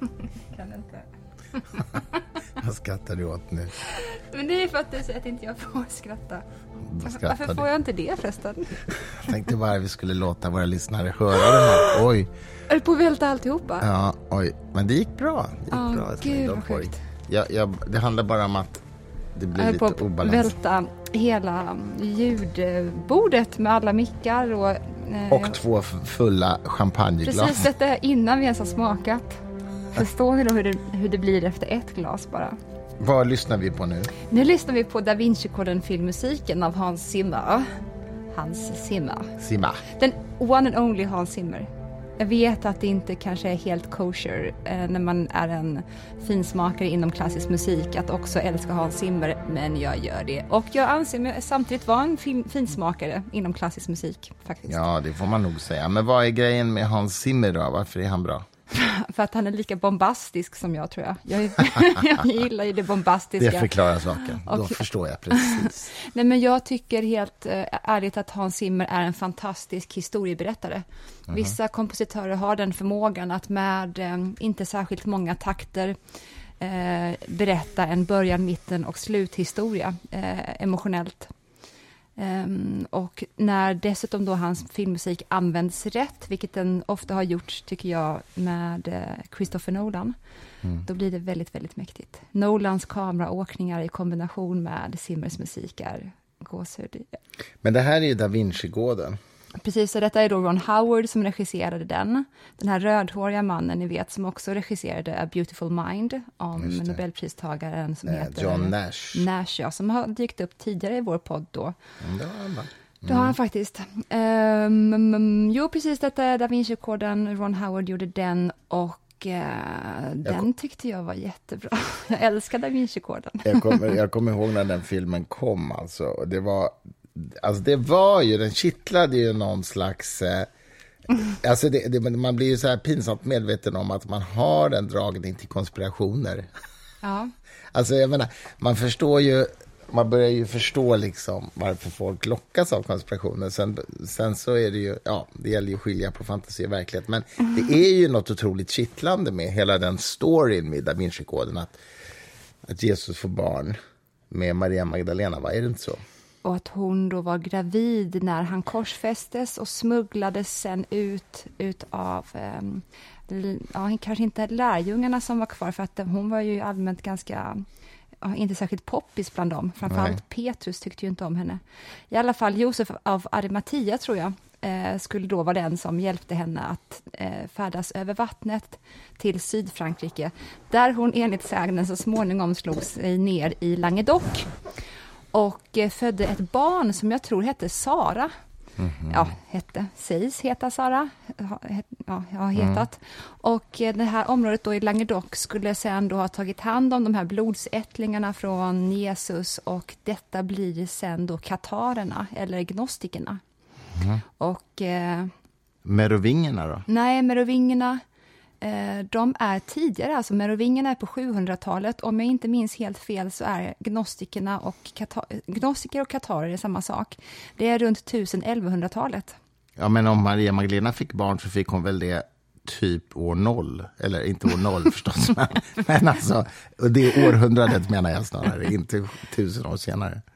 kan inte. Vad skrattar du åt nu? Men det är för att du säger att inte jag får skratta. Varför får jag inte det förresten? Jag tänkte bara vi skulle låta våra lyssnare höra det här. Oj, Är du på att välta alltihopa? ja, oj. Men det gick bra. Det gick Ja, bra. gud, vad sjukt. Jag, jag, det handlar bara om att det Jag blir höll på lite att obalans. välta hela ljudbordet med alla mickar och... eh, Och två fulla champagneglas. Precis, detta innan vi ens har smakat. Förstår ni då hur det, hur det blir efter ett glas bara? Vad lyssnar vi på nu? Nu lyssnar vi på Da Vinci-koden filmmusiken av Hans Zimmer. Hans Zimmer. Simma. Den one and only Hans Zimmer. Jag vet att det inte kanske är helt kosher eh, när man är en finsmakare inom klassisk musik att också älska Hans Zimmer, men jag gör det. Och jag anser mig samtidigt vara en fin, finsmakare inom klassisk musik faktiskt. Ja, det får man nog säga. Men vad är grejen med Hans Zimmer då? Varför är han bra? För att han är lika bombastisk som jag tror jag. Jag, jag gillar ju det bombastiska. Det förklarar saken. Då Och- förstår jag precis. Nej, men jag tycker helt eh, ärligt att Hans Zimmer är en fantastisk historieberättare. Vissa kompositörer har den förmågan att med eh, inte särskilt många takter eh, berätta en början, mitten och sluthistoria eh, emotionellt. Ehm, och när dessutom då hans filmmusik används rätt, vilket den ofta har gjorts, tycker jag, med eh, Christopher Nolan, då blir det väldigt, väldigt mäktigt. Nolans kameraåkningar i kombination med Zimmers musik är gåshud. Men det här är ju Da Vinci-koden. Precis, så detta är då Ron Howard som regisserade den. Den här rödhåriga mannen, ni vet, som också regisserade A Beautiful Mind om. Nobelpristagaren som Eh, heter John Nash. Nash, ja, som har dykt upp tidigare i vår podd då. Mm, det har han faktiskt. Ehm, mm, jo, precis, detta är Da Vinci-koden. Ron Howard gjorde den och eh, den tyckte jag var jättebra. Jag älskar Da Vinci-koden. Jag kommer, jag kommer ihåg när den filmen kom alltså. Och det var, alltså det var ju, den kittlade ju någon slags... Eh, alltså det, det, man blir ju så här pinsamt medveten om att man har en dragning till konspirationer. Ja. Alltså jag menar, man förstår ju, man börjar ju förstå liksom varför folk lockas av konspirationer. Sen, sen så är det ju, ja, det gäller ju att skilja på fantasi och verklighet. Men det är ju något otroligt kittlande med hela den storyn med Da Vinci-koden. Att, att Jesus får barn med Maria Magdalena, va? Är det inte så? Och att hon då var gravid när han korsfästes och smugglades sen ut, ut av, ehm, ja, kanske inte lärjungarna som var kvar, för att hon var ju allmänt ganska, inte särskilt poppis bland dem. Framförallt Nej. Petrus tyckte ju inte om henne. I alla fall Josef av Arimathea, tror jag, eh, skulle då vara den som hjälpte henne att eh, färdas över vattnet till Sydfrankrike, där hon enligt sägnen så småningom slog sig ner i Languedoc och eh, födde ett barn som jag tror hette Sara. Ja, hette, sägs heta Sara, ja, har hetat. Och eh, det här området då i Languedoc skulle sen då ha tagit hand om de här blodsättlingarna från Jesus och detta blir sen då katarerna, eller gnostikerna. Och eh, Merovingerna då? Nej, merovingerna, de är tidigare, alltså merovingerna är på 700-talet. Om jag inte minns helt fel så är gnostikerna och gnostiker och katarer är samma sak. Det är runt 1000-1100-talet. Ja, men om Maria Magdalena fick barn så fick hon väl det typ år noll. Eller inte år noll förstås, men, men alltså, det århundradet menar jag snarare, inte tusen år senare.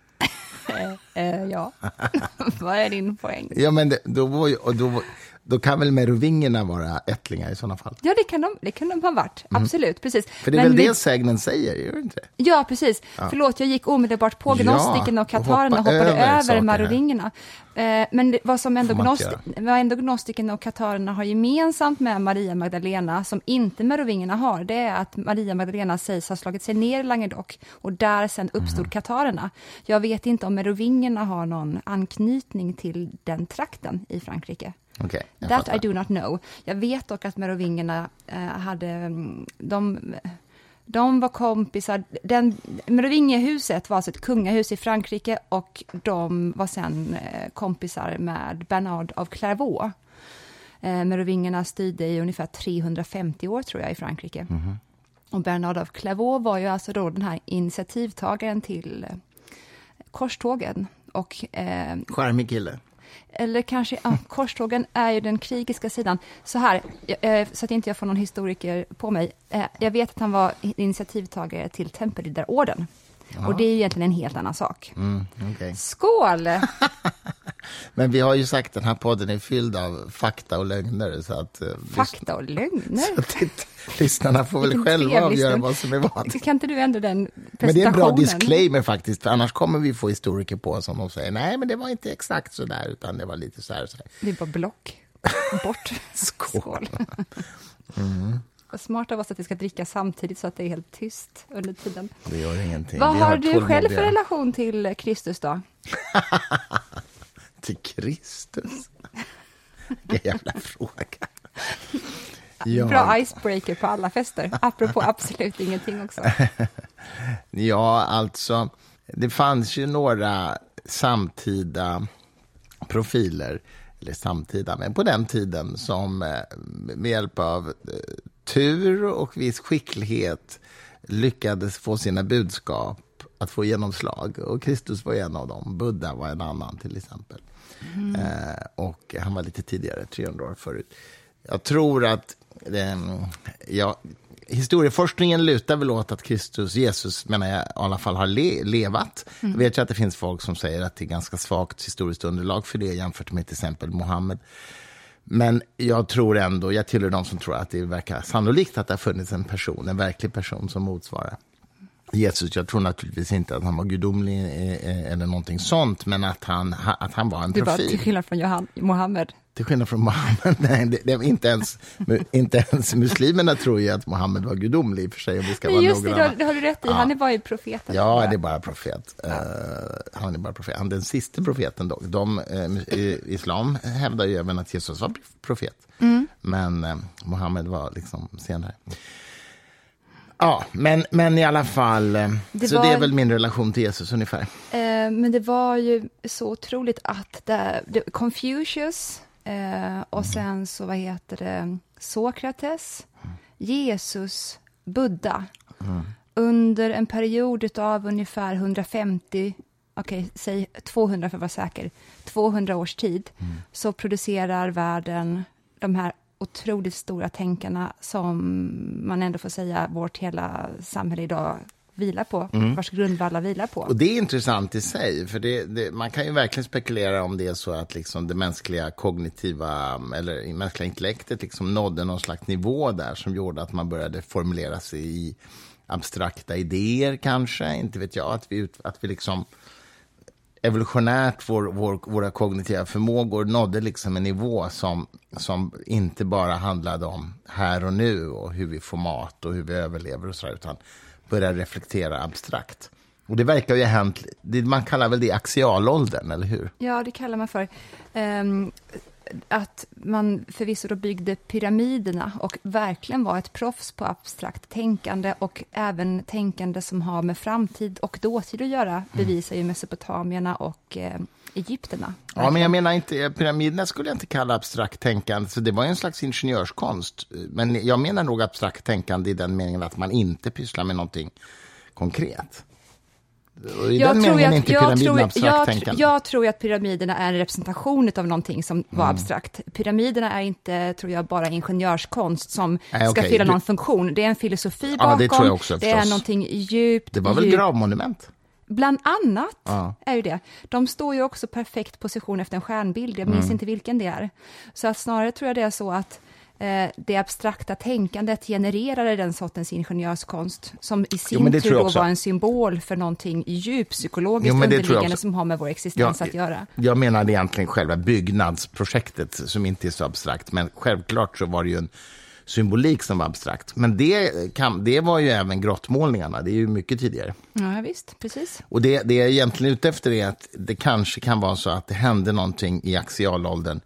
Eh, ja, vad är din poäng? Ja, men det, då, var ju, då, då kan väl merovingerna vara ättlingar i sådana fall? Ja, det kan de, det kan de ha varit. Absolut, precis. För det är Men väl vi- det sägnen säger, gör det inte? Ja, precis. Förlåt, jag gick omedelbart på Ja, gnostikerna och katarerna och hoppa hoppade över över, marovingerna. Eh, men vad som vad ändå gnostikerna och katarerna har gemensamt med Maria Magdalena, som inte merovingerna har, det är att Maria Magdalena sägs ha slagit sig ner i Languedoc och där sen uppstod Mm. katarerna. Jag vet inte om merovingerna har någon anknytning till den trakten i Frankrike. Jag That fattar. I do not know. Jag vet dock att merovingerna eh, hade, mm, de, de var kompisar, den, Merovingerhuset var alltså ett kungahus i Frankrike och de var sen eh, kompisar med Bernard av Clairvaux. Eh, merovingerna styrde i ungefär 350 år tror jag i Frankrike. Och Bernard av Clairvaux var ju alltså då den här initiativtagaren till eh, korstågen. Och eh, Charmig kille. Eller kanske, ja, korstågen är ju den krigiska sidan. Så här, eh, så att inte jag får någon historiker på mig. Eh, jag vet att han var initiativtagare till Tempelriddarorden. Ja. Och det är egentligen en helt annan sak. Mm, okay. Skål! Men vi har ju sagt att den här podden är fylld av fakta och lögner. Så att, eh, fakta och lögner? Så att lyssnarna får väl själva avgöra vad som är vad. Kan inte du ändra den? Men det är en bra disclaimer faktiskt, för annars kommer vi få historiker på oss om de säger nej, men det var inte exakt så där, utan det var lite så här. Så här. Det är bara block. Bort. Skål. Skål. Mm. Smart av oss att vi ska dricka samtidigt så att det är helt tyst under tiden. Det gör ingenting. Vad har, har du själv för relation till Kristus då? till Kristus? Vilken jävla fråga. Ja. Bra icebreaker på alla fester, apropå absolut ingenting också. ja, alltså, det fanns ju några samtida profiler, eller samtida, men på den tiden som eh, med hjälp av eh, tur och viss skicklighet lyckades få sina budskap att få genomslag. Och Kristus var en av dem. Buddha var en annan, till exempel. Mm. Eh, och han var lite tidigare, 300 år förut. Jag tror att eh, ja, historieforskningen lutar väl åt att Kristus, Jesus, menar jag, i alla fall har le levat. Mm. Jag vet ju att det finns folk som säger att det är ganska svagt historiskt underlag för det jämfört med till exempel Mohammed. Men jag tror ändå, jag tillhör de som tror att det verkar sannolikt att det har funnits en person, en verklig person som motsvarar Jesus. Jag tror naturligtvis inte att han var gudomlig eh, eh, eller någonting sånt, men att han, att han var en profil. Det var till skillnad från Johan, Mohammed. Till skillnad från Mohammed, nej, det, det, inte, ens, inte ens muslimerna tror ju att Mohammed var gudomlig i och för sig. Om vi ska men just vara det, det har du rätt i, ja. han är bara profeten. Ja, det är bara profet. Ja. Uh, han är bara profet. Han är den sista profeten dock. De, uh, islam hävdar ju även att Jesus var profet, mm. men uh, Mohammed var liksom senare. Ja, men, men i alla fall, det så var, det är väl min relation till Jesus ungefär. Eh, men det var ju så otroligt att det, det Confucius, Eh, och sen så, vad heter det, Sokrates, Jesus, Buddha. Mm. Under en period av ungefär 150, okej, okay, säg 200 för att vara säker, 200 års tid, mm. så producerar världen de här otroligt stora tänkarna som man ändå får säga vårt hela samhälle idag vilar på, mm. vars grundvallar vilar på. Och det är intressant i sig, för det, det, man kan ju verkligen spekulera om det är så att liksom det mänskliga kognitiva, eller mänskliga intellektet liksom nådde någon slags nivå där som gjorde att man började formulera sig i abstrakta idéer kanske, inte vet jag, att vi, att vi liksom evolutionärt vår, vår, våra kognitiva förmågor nådde liksom en nivå som, som inte bara handlade om här och nu och hur vi får mat och hur vi överlever och så där, utan började reflektera abstrakt. Och det verkar ju ha hänt, man kallar väl det axialåldern, eller hur? Ja, det kallar man för. Um, att man förvisso då byggde pyramiderna och verkligen var ett proffs på abstrakt tänkande och även tänkande som har med framtid och dåtid att göra, mm. bevisar ju mesopotamierna och eh, egypterna. Ja, men jag menar inte, pyramiderna skulle jag inte kalla abstrakt tänkande, så det var en slags ingenjörskonst. Men jag menar nog abstrakt tänkande i den meningen att man inte pysslar med någonting konkret. I jag den tror meningen att, inte pyramiden jag abstrakt jag, tänkande. Jag tror att pyramiderna är en representation av någonting som var mm. abstrakt. Pyramiderna är inte, tror jag, bara ingenjörskonst som Nej, ska okay. fylla någon du... funktion. Det är en filosofi bakom, ja, det, tror jag också, det är någonting djupt. Det var väl djup... gravmonument? Bland annat ja. är ju det. De står ju också perfekt position efter en stjärnbild, jag minns mm. inte vilken det är. Så att snarare tror jag det är så att det abstrakta tänkandet genererade den sortens ingenjörskonst, som i sin jo, tur då var en symbol för någonting djupt psykologiskt jo, underliggande som har med vår existens ja, att göra. Jag menar egentligen själva byggnadsprojektet, som inte är så abstrakt, men självklart så var det ju en symbolik som var abstrakt. Men det, kan, det var ju även grottmålningarna, det är ju mycket tidigare. Ja, visst, precis. Och det, det jag egentligen är ute efter är att det kanske kan vara så att det hände någonting i axialåldern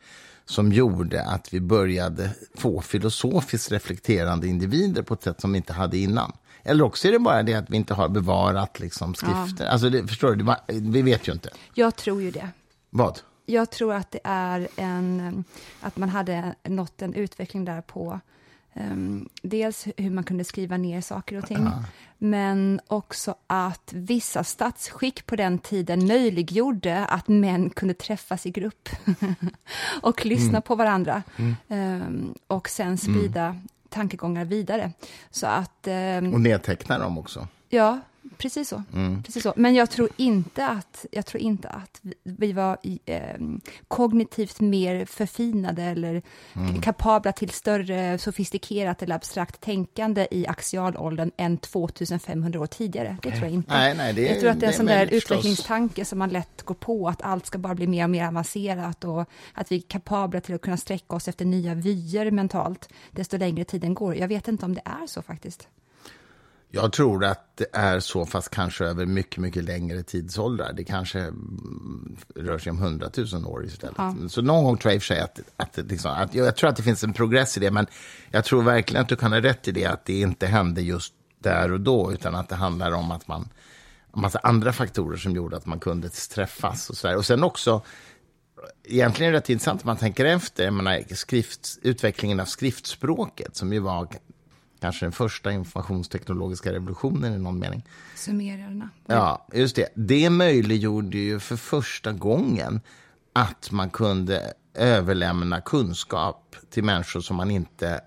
som gjorde att vi började få filosofiskt reflekterande individer på ett sätt som vi inte hade innan. Eller också är det bara det att vi inte har bevarat liksom, skrifter. Ja. Alltså, det, förstår du? Vi vet ju inte. Jag tror ju det. Vad? Jag tror att det är en, att man hade nått en utveckling där på Um, dels hur man kunde skriva ner saker och ting, ja. men också att vissa statsskick på den tiden möjliggjorde att män kunde träffas i grupp och lyssna mm. på varandra mm. um, och sen sprida mm. tankegångar vidare. Så att, um, och nedteckna dem också. Ja, Precis så. Mm. Precis så. Men jag tror inte att, jag tror inte att vi var eh, kognitivt mer förfinade eller mm. kapabla till större sofistikerat eller abstrakt tänkande i axialåldern än 2500 år tidigare. Det tror jag inte. Nej, nej, det, jag tror att det är en sån där utvecklingstanke som man lätt går på, att allt ska bara bli mer och mer avancerat och att vi är kapabla till att kunna sträcka oss efter nya vyer mentalt, desto längre tiden går. Jag vet inte om det är så faktiskt. Jag tror att det är så, fast kanske över mycket, mycket längre tidsåldrar. Det kanske rör sig om hundratusen år istället. Ja. Så någon gång tror jag i och för sig att, att, liksom, att, jag tror att det finns en progress i det, men jag tror verkligen att du kan ha rätt i det, att det inte hände just där och då, utan att det handlar om att man, en massa andra faktorer som gjorde att man kunde träffas och så där. Och sen också, egentligen är det rätt intressant om man tänker efter, jag menar, skrift, utvecklingen av skriftspråket, som ju var kanske den första informationsteknologiska revolutionen i någon mening. Sumerierna. Ja, just det. Det möjliggjorde ju för första gången att man kunde överlämna kunskap till människor som man inte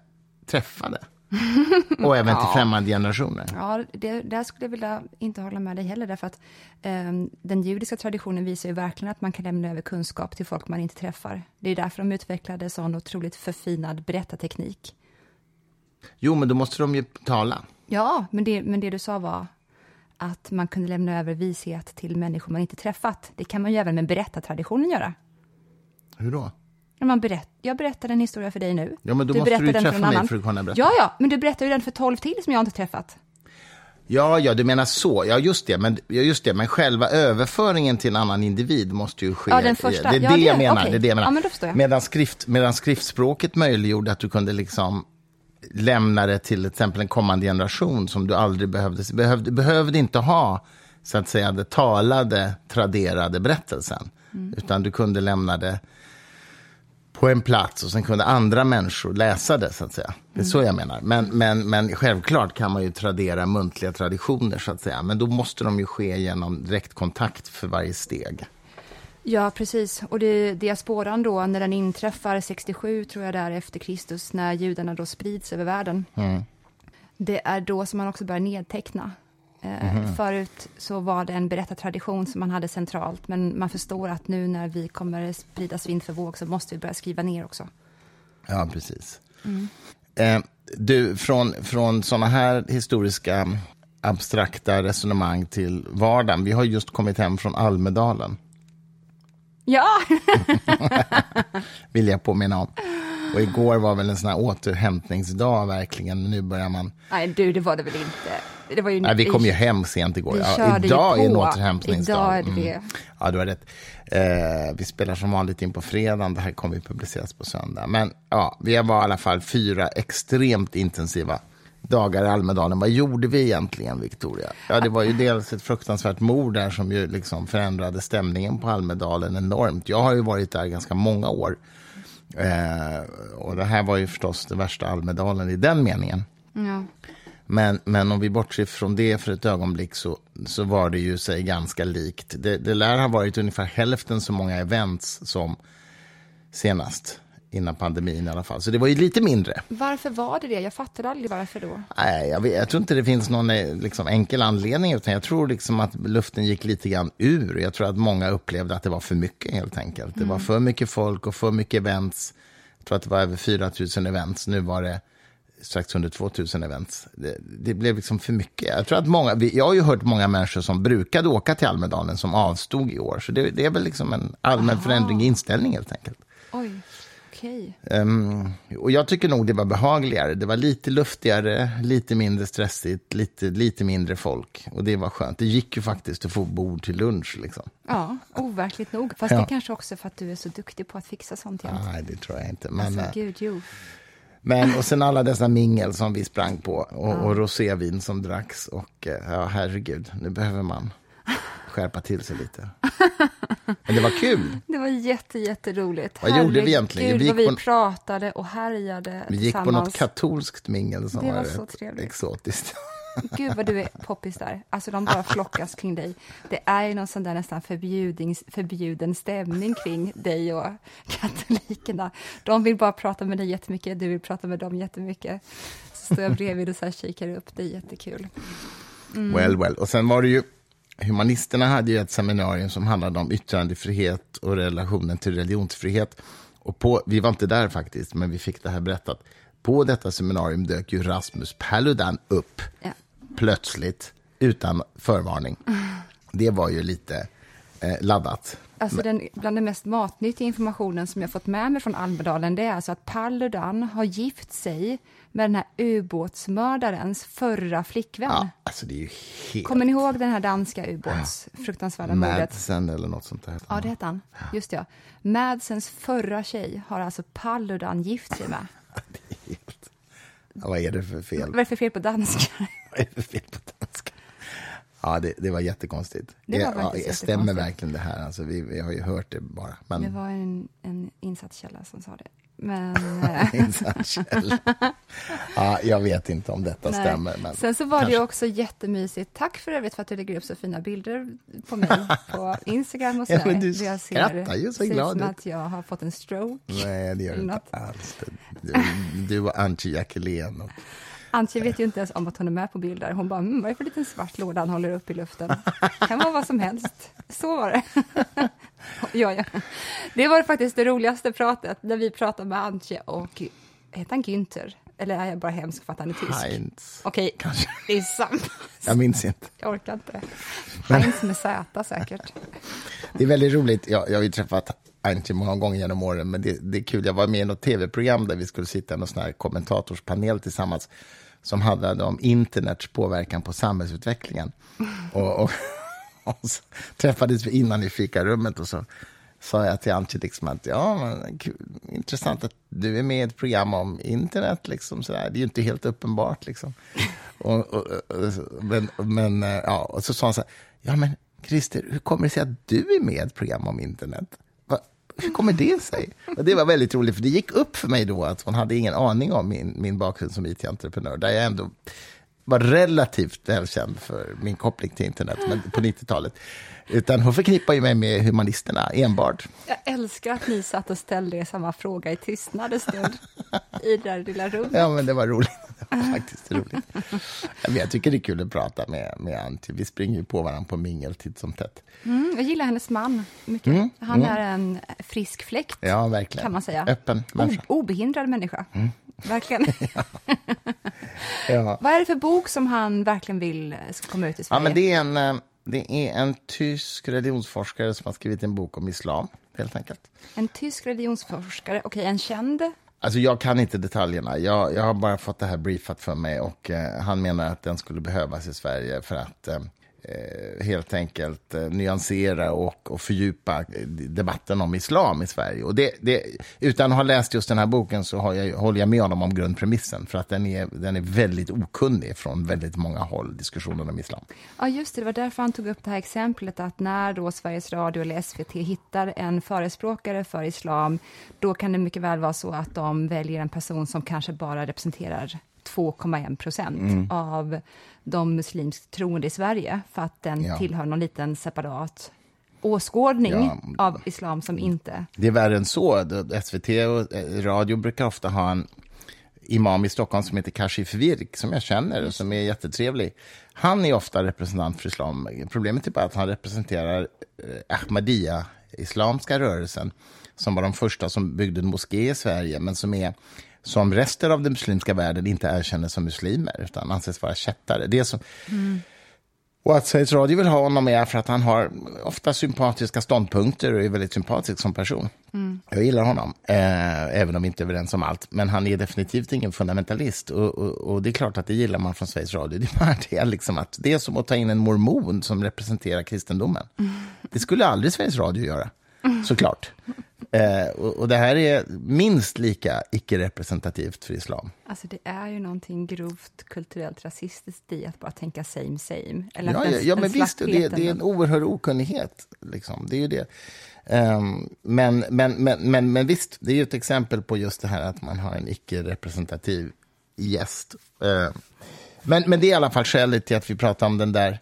träffade. Och även till främmande generationer. Ja, det, där skulle jag vilja inte hålla med dig heller, därför att eh, den judiska traditionen visar ju verkligen att man kan lämna över kunskap till folk man inte träffar. Det är därför de utvecklade sån otroligt förfinad berättarteknik. Jo, men då måste de ju tala. Ja, men det, men det du sa var att man kunde lämna över vishet till människor man inte träffat. Det kan man ju även med berättartraditionen göra. Hur då? Man berätt, jag berättar en historia för dig nu. Ja, men då du måste du ju träffa mig för att kunna berätta. Ja, ja, men du berättar ju den för tolv till som jag inte träffat. Ja, ja, du menar så. Ja, just det. Men, ja, just det. men själva överföringen till en annan individ måste ju ske. Ja, den första. Det är det, ja, det jag menar. Okay. Det är det jag menar. Ja, men då jag. Medan, skrift, medan skriftspråket möjliggjorde att du kunde liksom lämna det till exempel en kommande generation som du aldrig behövde, behövde, behövde inte ha så att säga det talade, traderade berättelsen. Mm. Utan du kunde lämna det på en plats och sen kunde andra människor läsa det, så att säga. Det är mm. så jag menar. Men, men, men självklart kan man ju tradera muntliga traditioner, så att säga. Men då måste de ju ske genom direktkontakt för varje steg. Ja, precis. Och det, diasporan då, när den inträffar 67, tror jag, där efter Kristus, när judarna då sprids över världen. Mm. Det är då som man också börjar nedteckna. mm. Förut så var det en berättartradition som man hade centralt, men man förstår att nu när vi kommer spridas vind för våg så måste vi börja skriva ner också. Ja, precis. Mm. Eh, du, från, från sådana här historiska abstrakta resonemang till vardagen. Vi har just kommit hem från Almedalen. Ja! Vill jag påminna om. Och igår var väl en sån här återhämtningsdag verkligen. Nu börjar man... Nej, du, det var det väl inte. Det var ju... Nej, vi kom ju hem sent igår. Vi ja, idag är en återhämtningsdag. Idag är det mm. Ja, du har rätt. Eh, vi spelar som vanligt in på fredagen. Det här kommer ju publiceras på söndag. Men ja, vi var i alla fall fyra extremt intensiva dagar i Almedalen. Vad gjorde vi egentligen, Victoria? Ja, det var ju dels ett fruktansvärt mord där som ju liksom förändrade stämningen på Almedalen enormt. Jag har ju varit där ganska många år. Eh, och det här var ju förstås det värsta Almedalen i den meningen. Ja. Men, men om vi bortser från det för ett ögonblick så, så var det ju sig ganska likt. Det, det lär ha varit ungefär hälften så många events som senast innan pandemin i alla fall. Så det var ju lite mindre. Varför var det det? Jag fattade aldrig varför då. Nej, jag, vet, jag tror inte det finns någon eh, liksom, enkel anledning, utan jag tror liksom att luften gick lite grann ur. Jag tror att många upplevde att det var för mycket helt enkelt. Det mm. var för mycket folk och för mycket events. Jag tror att det var över 4 000 events. Nu var det strax under 2 000 events. Det, det, blev liksom för mycket. Jag, tror att många, jag har ju hört många människor som brukade åka till Almedalen som avstod i år. Så det, det är väl liksom en allmän Aha. förändring i inställning helt enkelt. Oj. Okay. Um, och jag tycker nog det var behagligare. Det var lite luftigare, lite mindre stressigt, lite, lite mindre folk. Och det var skönt. Det gick ju faktiskt att få bord till lunch. Liksom. Ja, overkligt nog. Fast ja. det kanske också för att du är så duktig på att fixa sånt jämt. Nej, det tror jag inte. Men, alltså, eh, gud, jo. Men, och sen alla dessa mingel som vi sprang på och, ja. och rosévin som dracks. Och eh, ja, herregud, nu behöver man skärpa till sig lite. Men det var kul. Det var jätte, jätteroligt. Vad gjorde vi egentligen? Herregud, Vi gick vi på- pratade och härjade Vi gick på något katolskt mingel som Det var, var så trevligt. exotiskt. Gud vad du är poppis där. Alltså de bara flockas kring dig. Det är ju någon sån där nästan förbjuden stämning kring dig och katolikerna. De vill bara prata med dig jättemycket, du vill prata med dem jättemycket. Så står jag bredvid och så här kikar upp, det är jättekul. Mm. Well, well. Och sen var det ju, humanisterna hade ju ett seminarium som handlade om yttrandefrihet och relationen till religionsfrihet. Och på, vi var inte där faktiskt, men vi fick det här berättat. På detta seminarium dök ju Rasmus Paludan upp Ja. plötsligt, utan förvarning. Det var ju lite eh, laddat. Alltså den, bland den mest matnyttiga informationen som jag fått med mig från Almedalen, det är alltså att Paludan har gift sig med den här ubåtsmördarens förra flickvän. Ja, alltså det är ju helt... Kommer ni ihåg den här danska ubåts fruktansvärda mordet? Madsen eller något sånt där. Ja, det hette han. Just ja. Madsens förra tjej har alltså Paludan gift sig med. Det är helt... Ja, vad är det för fel? Vad är det för fel på danska? Vad är det för fel på danska? Ja, det, det var jättekonstigt. Det var ja, ja, stämmer jättekonstigt. verkligen det här? Alltså, vi, vi har ju hört det bara. Men... Det var en, en insatskälla som sa det. Men... eh, Insatskälla. ja, jag vet inte om detta nej. stämmer. Men Sen så var det kanske. också jättemysigt. Tack för övrigt för att du lägger upp så fina bilder på mig på Instagram och Ja, sådär. men du jag skrattar ju så ser ut glad som att jag har fått en stroke. Nej, det gör du inte alls. Du, du och Antje Jackelén. Och... Antje vet ju inte ens om att hon är med på bilder. Hon bara, mm, vad är det för liten svart låda han håller upp i luften? kan vara vad som helst. Så var det. ja, ja. Det var faktiskt det roligaste pratet, när vi pratade med Antje och, heter han Günther? Eller är jag bara hemsk för att han är tysk? Heinz. Okej, Kanske. det är samma. Jag minns inte. Jag orkar inte. Heinz med Z säkert. Det är väldigt roligt. Jag, jag har ju träffat inte många gånger genom åren, men det, det är kul. Jag var med i något tv-program där vi skulle sitta i någon sån här kommentatorspanel tillsammans som handlade om internets påverkan på samhällsutvecklingen. Och, och, och så träffades vi innan i fikarummet och så sa jag till Antje liksom att ja, men, kul, intressant att du är med i ett program om internet. Liksom, sådär. Det är ju inte helt uppenbart. Liksom. Och, och, och, men, men, ja, och så sa han, så här, ja men Christer, hur kommer det sig att du är med i ett program om internet? Hur kommer det sig? Och det var väldigt roligt, för det gick upp för mig då att hon hade ingen aning om min, min bakgrund som IT-entreprenör, där jag ändå var relativt välkänd för min koppling till internet men på 90-talet. Utan hon förknippar ju mig med humanisterna enbart. Jag älskar att ni satt och ställde er samma fråga i tystnad en stund i det där lilla rummet. Ja, men det var roligt. Det var faktiskt roligt. Ja, jag tycker det är kul att prata med, med Antje. Vi springer ju på varandra på mingel titt som tätt. Mm, jag gillar hennes man mycket. Han är en frisk fläkt, Ja, verkligen. kan man säga. Öppen människa. O- obehindrad människa. Verkligen. Ja. Vad är det för bok som han verkligen vill ska komma ut i Sverige? Ja, men det är, en, eh, det är en tysk religionsforskare som har skrivit en bok om islam, helt enkelt. En tysk religionsforskare, okej, en känd. Alltså jag kan inte detaljerna. Jag, jag har bara fått det här briefat för mig och eh, han menar att den skulle behövas i Sverige för att eh, eh, helt enkelt eh, nyansera och, och fördjupa eh, debatten om islam i Sverige. Och det, det, utan att ha läst just den här boken så har jag, håller jag med honom om grundpremissen för att den är, den är väldigt okunnig från väldigt många håll, diskussionen om islam. Ja, just det, det var därför han tog upp det här exemplet att när då Sveriges Radio eller SVT hittar en förespråkare för islam, då kan det mycket väl vara så att de väljer en person som kanske bara representerar 2,1 procent Mm. av de muslimskt troende i Sverige, för att den Ja. tillhör någon liten separat åskådning Ja. av islam som inte... Det är värre än så. SVT och eh, radio brukar ofta ha en imam i Stockholm som heter Kashif Virk, som jag känner och som är jättetrevlig. Han är ofta representant för islam. Problemet är bara att han representerar eh, Ahmadiyya, islamska rörelsen, som var de första som byggde en moské i Sverige, men som är som resten av den muslimska världen inte erkänner som muslimer, utan anses vara kättare. Det som, och att Sveriges Radio vill ha honom är för att han har ofta sympatiska ståndpunkter och är väldigt sympatisk som person. Jag gillar honom, eh, även om vi inte är överens om allt. Men han är definitivt ingen fundamentalist. Och, och, och det är klart att det gillar man från Sveriges Radio. Det är bara det, liksom att det är som att ta in en mormon som representerar kristendomen. Det skulle aldrig Sveriges Radio göra, såklart. Eh, och, och, det här är minst lika icke-representativt för islam. Alltså det är ju någonting grovt kulturellt rasistiskt i att bara tänka same same. Eller ja, ja, ja, men visst, det, det, är en oerhörd okunnighet. Liksom. Det är ju det. Um, men, men, men, men, men visst, det är ju ett exempel på just det här att man har en icke-representativ gäst. Uh, men, men det är i alla fall skälet till att vi pratar om den där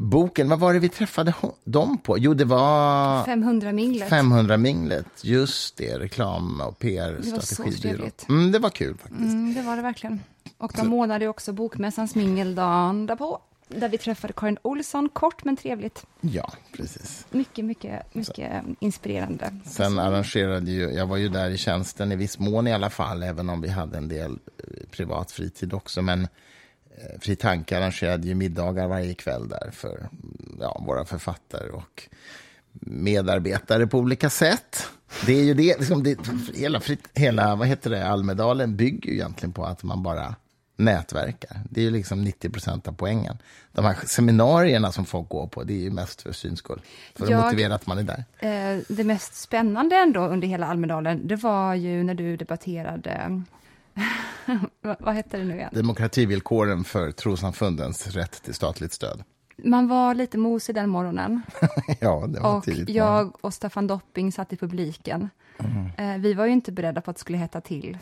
boken. Vad var det vi träffade dem på? Jo, det var... 500-minglet. 500-minglet, just det. Reklam och PR-strategibyrå. Det Mm, det var kul faktiskt. Mm, det var det verkligen. Och de månade också Bokmässans mingeldagen därpå. Där vi träffade Karin Olsson, kort men trevligt. Ja, precis. Mycket, mycket, mycket Så. inspirerande. Sen arrangerade ju, jag var ju där i tjänsten i viss mån i alla fall, även om vi hade en del eh, privat fritid också. Men Fri Tanke arrangerade ju middagar varje kväll där för ja, våra författare och medarbetare på olika sätt. Det är ju det, liksom det hela, hela vad heter det, Almedalen bygger ju egentligen på att man bara nätverkar. Det är ju liksom 90 procent av poängen. De här seminarierna som folk går på, det är ju mest för syns skull. För att Jag, motivera att man är där. Eh, det mest spännande ändå under hela Almedalen, det var ju när du debatterade vad hette det nu igen? Demokrativillkoren för trossamfundens rätt till statligt stöd. Man var lite mosig den morgonen. ja, det var och jag och Staffan Dopping satt i publiken. Mm. Eh, vi var ju inte beredda på att det skulle hetta till.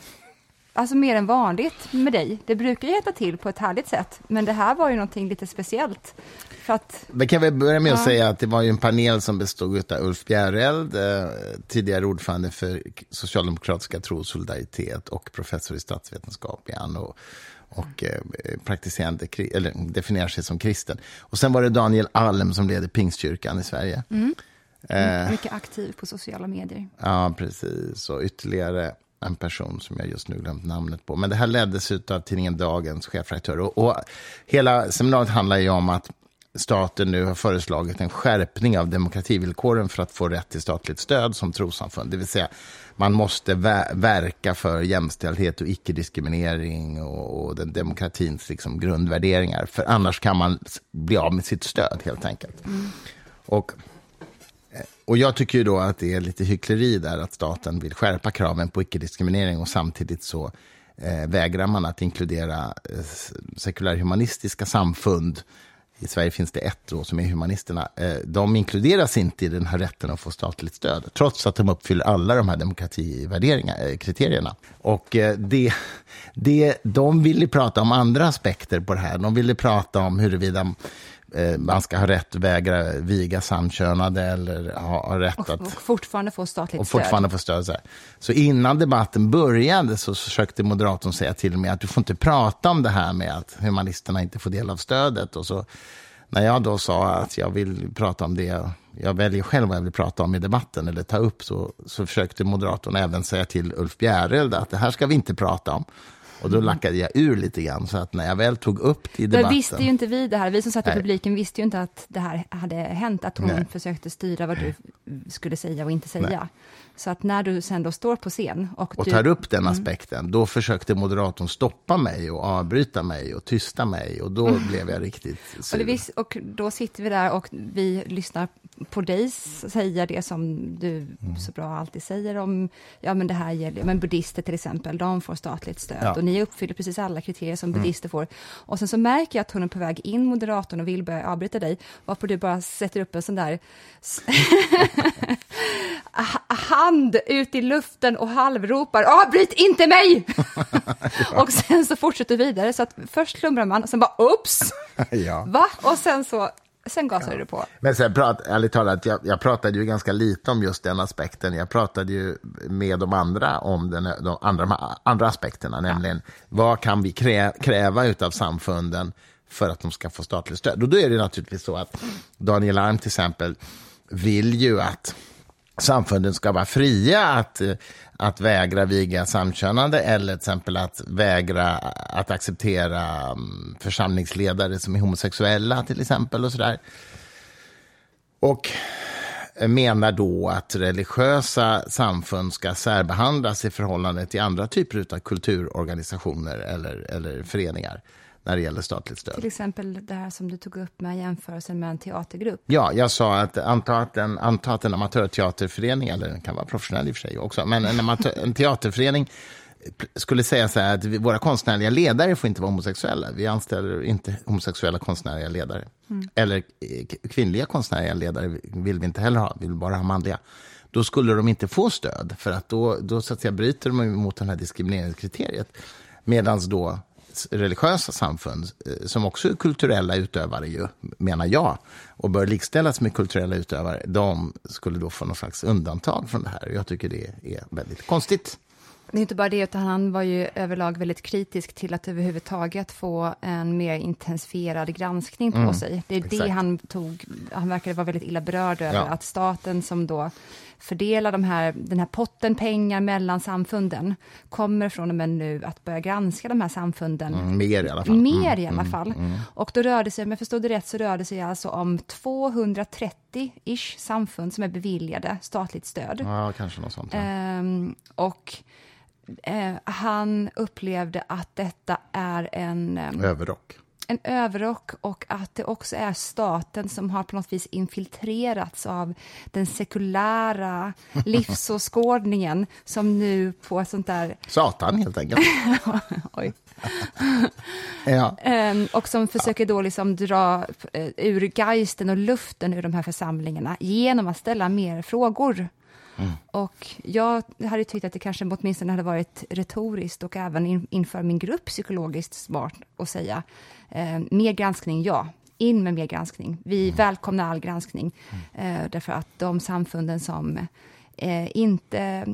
Alltså mer än vanligt med dig. Det brukar ju hetta till på ett härligt sätt, men det här var ju någonting lite speciellt. För att, Vi kan väl börja med ja. att säga att det var ju en panel som bestod av Ulf Bjäreld, eh, tidigare ordförande för Socialdemokratiska tro och solidaritet och professor i statsvetenskap igen. Och, och eh, praktiserande, eller definierar sig som kristen. Och sen var det Daniel Alm som leder Pingstkyrkan i Sverige. Mm. Eh, mycket aktiv på sociala medier. Ja, precis. Och ytterligare en person som jag just nu glömt namnet på. Men det här leddes av tidningen Dagens chefredaktör. Och, och hela seminariet handlar ju om att staten nu har föreslagit en skärpning av demokrativillkoren för att få rätt till statligt stöd som trossamfund. Det vill säga, man måste verka för jämställdhet och icke-diskriminering och, och den demokratins liksom grundvärderingar. För annars kan man bli av med sitt stöd, helt enkelt. Mm. Och och jag tycker ju då att det är lite hyckleri där att staten vill skärpa kraven på icke-diskriminering och samtidigt så eh, vägrar man att inkludera eh, sekulärhumanistiska samfund. I Sverige finns det ett då, som är humanisterna. Eh, de inkluderas inte i den här rätten att få statligt stöd, trots att de uppfyller alla de här demokratikriterierna. Eh, och eh, det, det, de ville prata om andra aspekter på det här. De ville prata om huruvida man ska ha rätt att vägra viga samkönade eller ha, ha rätt och, att... Och fortfarande få statligt och fortfarande stöd. Få stöd så, så, innan debatten började så försökte moderatorn säga till mig att du får inte prata om det här med att humanisterna inte får del av stödet. Och så, när jag då sa att jag vill prata om det jag väljer själv vad jag vill prata om i debatten eller ta upp så, så försökte moderatorn även säga till Ulf Bjäreld att det här ska vi inte prata om. Och då mm. lackade jag ur lite grann, så att när jag väl tog upp det i debatten... Men visste ju inte vi det här, vi som satt i publiken visste ju inte att det här hade hänt, att hon Nej. försökte styra vad du skulle säga och inte säga. Nej. Så att när du sen då står på scen och, och du... tar upp den mm. aspekten, mm. då försökte moderatorn stoppa mig och avbryta mig och tysta mig och då mm. blev jag riktigt sur. Och, vis, och då sitter vi där och vi lyssnar på dig säga det som du mm. så bra alltid säger om, ja men det här gäller, men buddhister till exempel, de får statligt stöd ja. och ni uppfyller precis alla kriterier som mm. buddhister får. Och sen så märker jag att hon är på väg in, moderatorn, och vill börja avbryta dig, varpå du bara sätter upp en sån där hand ut i luften och halvropar avbryt inte mig! ja. Och sen så fortsätter du vidare, så att först slumrar man, och sen bara ups! ja. Va? Och sen så sen gasade ja. du på. Men sen, prat, ärligt talat, jag, jag pratade ju ganska lite om just den aspekten. Jag pratade ju med de andra om den, de andra, andra aspekterna, ja. nämligen vad kan vi krä, kräva av samfunden för att de ska få statligt stöd? Och då är det naturligtvis så att Daniel Arm till exempel vill ju att samfunden ska vara fria att, eh, att vägra viga samkönade eller till exempel att vägra att acceptera mm, församlingsledare som är homosexuella till exempel och sådär. Och eh, menar då att religiösa samfund ska särbehandlas i förhållande till andra typer av kulturorganisationer eller, eller föreningar när det gäller statligt stöd. Till exempel det här som du tog upp med jämförelsen med en teatergrupp. Ja, jag sa att anta att en, anta att en amatörteaterförening, eller den kan vara professionell i och för sig också, men en, amatör, en teaterförening skulle säga så här att våra konstnärliga ledare får inte vara homosexuella. Vi anställer inte homosexuella konstnärliga ledare. Mm. Eller eh, kvinnliga konstnärliga ledare vill vi inte heller ha, vi vill bara ha manliga. Då skulle de inte få stöd, för att då, då så att säga, bryter de mot det här diskrimineringskriteriet. Medan då religiösa samfund, eh, som också är kulturella utövare, ju, menar jag, och bör likställas med kulturella utövare, de skulle då få någon slags undantag från det här. Jag tycker det är väldigt konstigt. Det är inte bara det, utan han var ju överlag väldigt kritisk till att överhuvudtaget få en mer intensifierad granskning på mm, sig. Det är exakt. det han tog, han verkade vara väldigt illa berörd över, ja. att staten som då fördelar de här, den här potten pengar mellan samfunden, kommer från och med nu att börja granska de här samfunden. Mm, mer i alla fall. Mer mm, i alla mm, fall. Mm, och då rörde sig, om jag förstod det rätt, så rörde sig alltså om 230-ish samfund som är beviljade statligt stöd. Ja, kanske något sånt. Ja. Ehm, och eh, han upplevde att detta är en... Eh, Överrock. En överrock och att det också är staten som har på något vis infiltrerats av den sekulära livsåskådningen som nu på sånt där... Satan, helt enkelt. Oj. ja. Och som försöker då liksom dra uh, ur geisten och luften ur de här församlingarna genom att ställa mer frågor. Mm. Och jag hade tyckt att det kanske åtminstone hade varit retoriskt och även in, inför min grupp psykologiskt smart att säga eh, mer granskning, ja. In med mer granskning. Vi mm. välkomnar all granskning. Mm. Eh, därför att de samfunden som eh, inte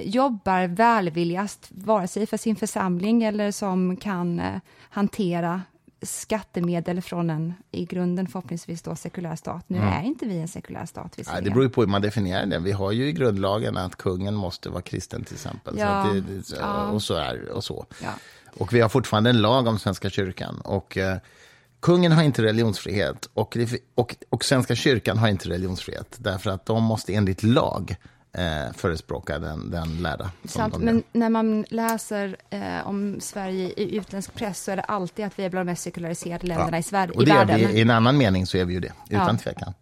jobbar välvilligast, vare sig för sin församling eller som kan eh, hantera skattemedel från en i grunden förhoppningsvis då sekulär stat. Nu mm. är inte vi en sekulär stat. Ja, det beror ju på hur man definierar det. Vi har ju i grundlagen att kungen måste vara kristen till exempel. Ja. Så det, ja. Och så är och så. Ja. Och vi har fortfarande en lag om Svenska kyrkan. Och eh, kungen har inte religionsfrihet och, och, och Svenska kyrkan har inte religionsfrihet. Därför att de måste enligt lag eh, förespråka den, den lärda. Sant, men när man läser eh, om Sverige i utländsk press så är det alltid att vi är bland de mest sekulariserade länderna ja. i, Sverige, och det i världen. Vi, I en annan mening så är vi ju det, utan ja. tvekan.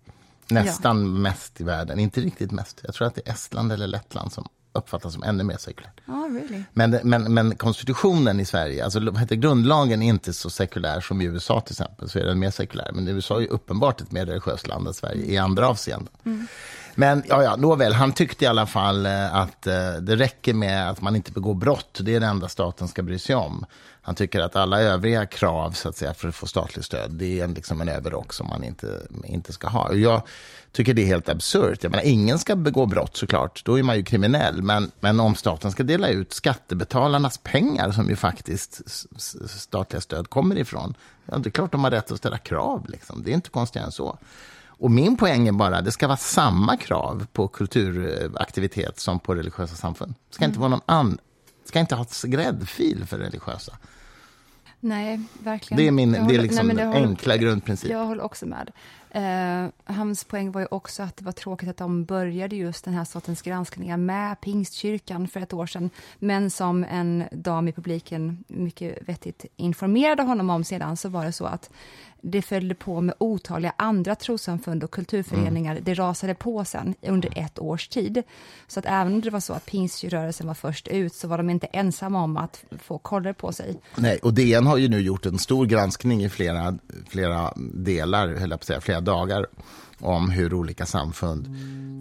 Nästan ja. mest i världen, inte riktigt mest. Jag tror att det är Estland eller Lettland som uppfattas som ännu mer sekulärt. Oh, really? men, men, men konstitutionen i Sverige, alltså vad heter, grundlagen är inte så sekulär som i USA till exempel, så är den mer sekulär. Men USA är uppenbart ett mer religiöst land än Sverige i andra avseenden. Mm. Men ja, ja, nåväl, han tyckte i alla fall eh, att eh, det räcker med att man inte begår brott. Det är det enda staten ska bry sig om. Han tycker att alla övriga krav så att säga, för att få statligt stöd, det är en, liksom en överrock som man inte, inte ska ha. Och jag tycker det är helt absurt. Jag menar, ingen ska begå brott såklart, då är man ju kriminell. Men, men om staten ska dela ut skattebetalarnas pengar, som ju faktiskt statliga stöd kommer ifrån, ja, det är klart de har rätt att ställa krav. Liksom. Det är inte konstigare än så. Och min poäng är bara, det ska vara samma krav på kulturaktivitet som på religiösa samfund. Det ska inte vara någon an, ska inte ha ett gräddfil för religiösa. Nej, verkligen. Det är, min, håller, det är liksom nej, den håller, enkla grundprincipen. Jag håller också med. Eh, hans poäng var ju också att det var tråkigt att de började just den här sortens granskningar med Pingstkyrkan för ett år sedan, men som en dam i publiken mycket vettigt informerade honom om sedan, så var det så att det följde på med otaliga andra trossamfund och kulturföreningar. Mm. Det rasade på sen under ett års tid. Så att även om det var så att pingströrelsen var först ut så var de inte ensamma om att få koller på sig. Nej, och DN har ju nu gjort en stor granskning i flera, flera delar, höll på säga, flera dagar om hur olika samfund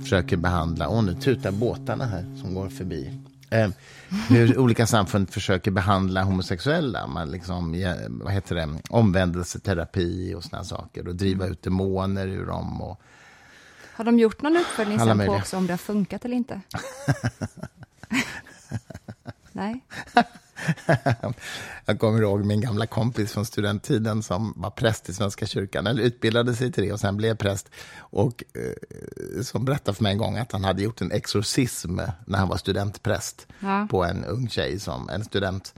försöker behandla, och nu tutar båtarna här som går förbi. Eh, hur olika samfund försöker behandla homosexuella. Man liksom, vad heter det, omvändelseterapi och såna saker. Och driva ut demoner ur dem. Och, har de gjort någon uppföljning sen på också om det har funkat eller inte? Nej. Jag kommer ihåg min gamla kompis från studenttiden som var präst i Svenska kyrkan, eller utbildade sig till det och sen blev präst. Och eh, som berättade för mig en gång att han hade gjort en exorcism när han var studentpräst ja. på en ung tjej, som en student.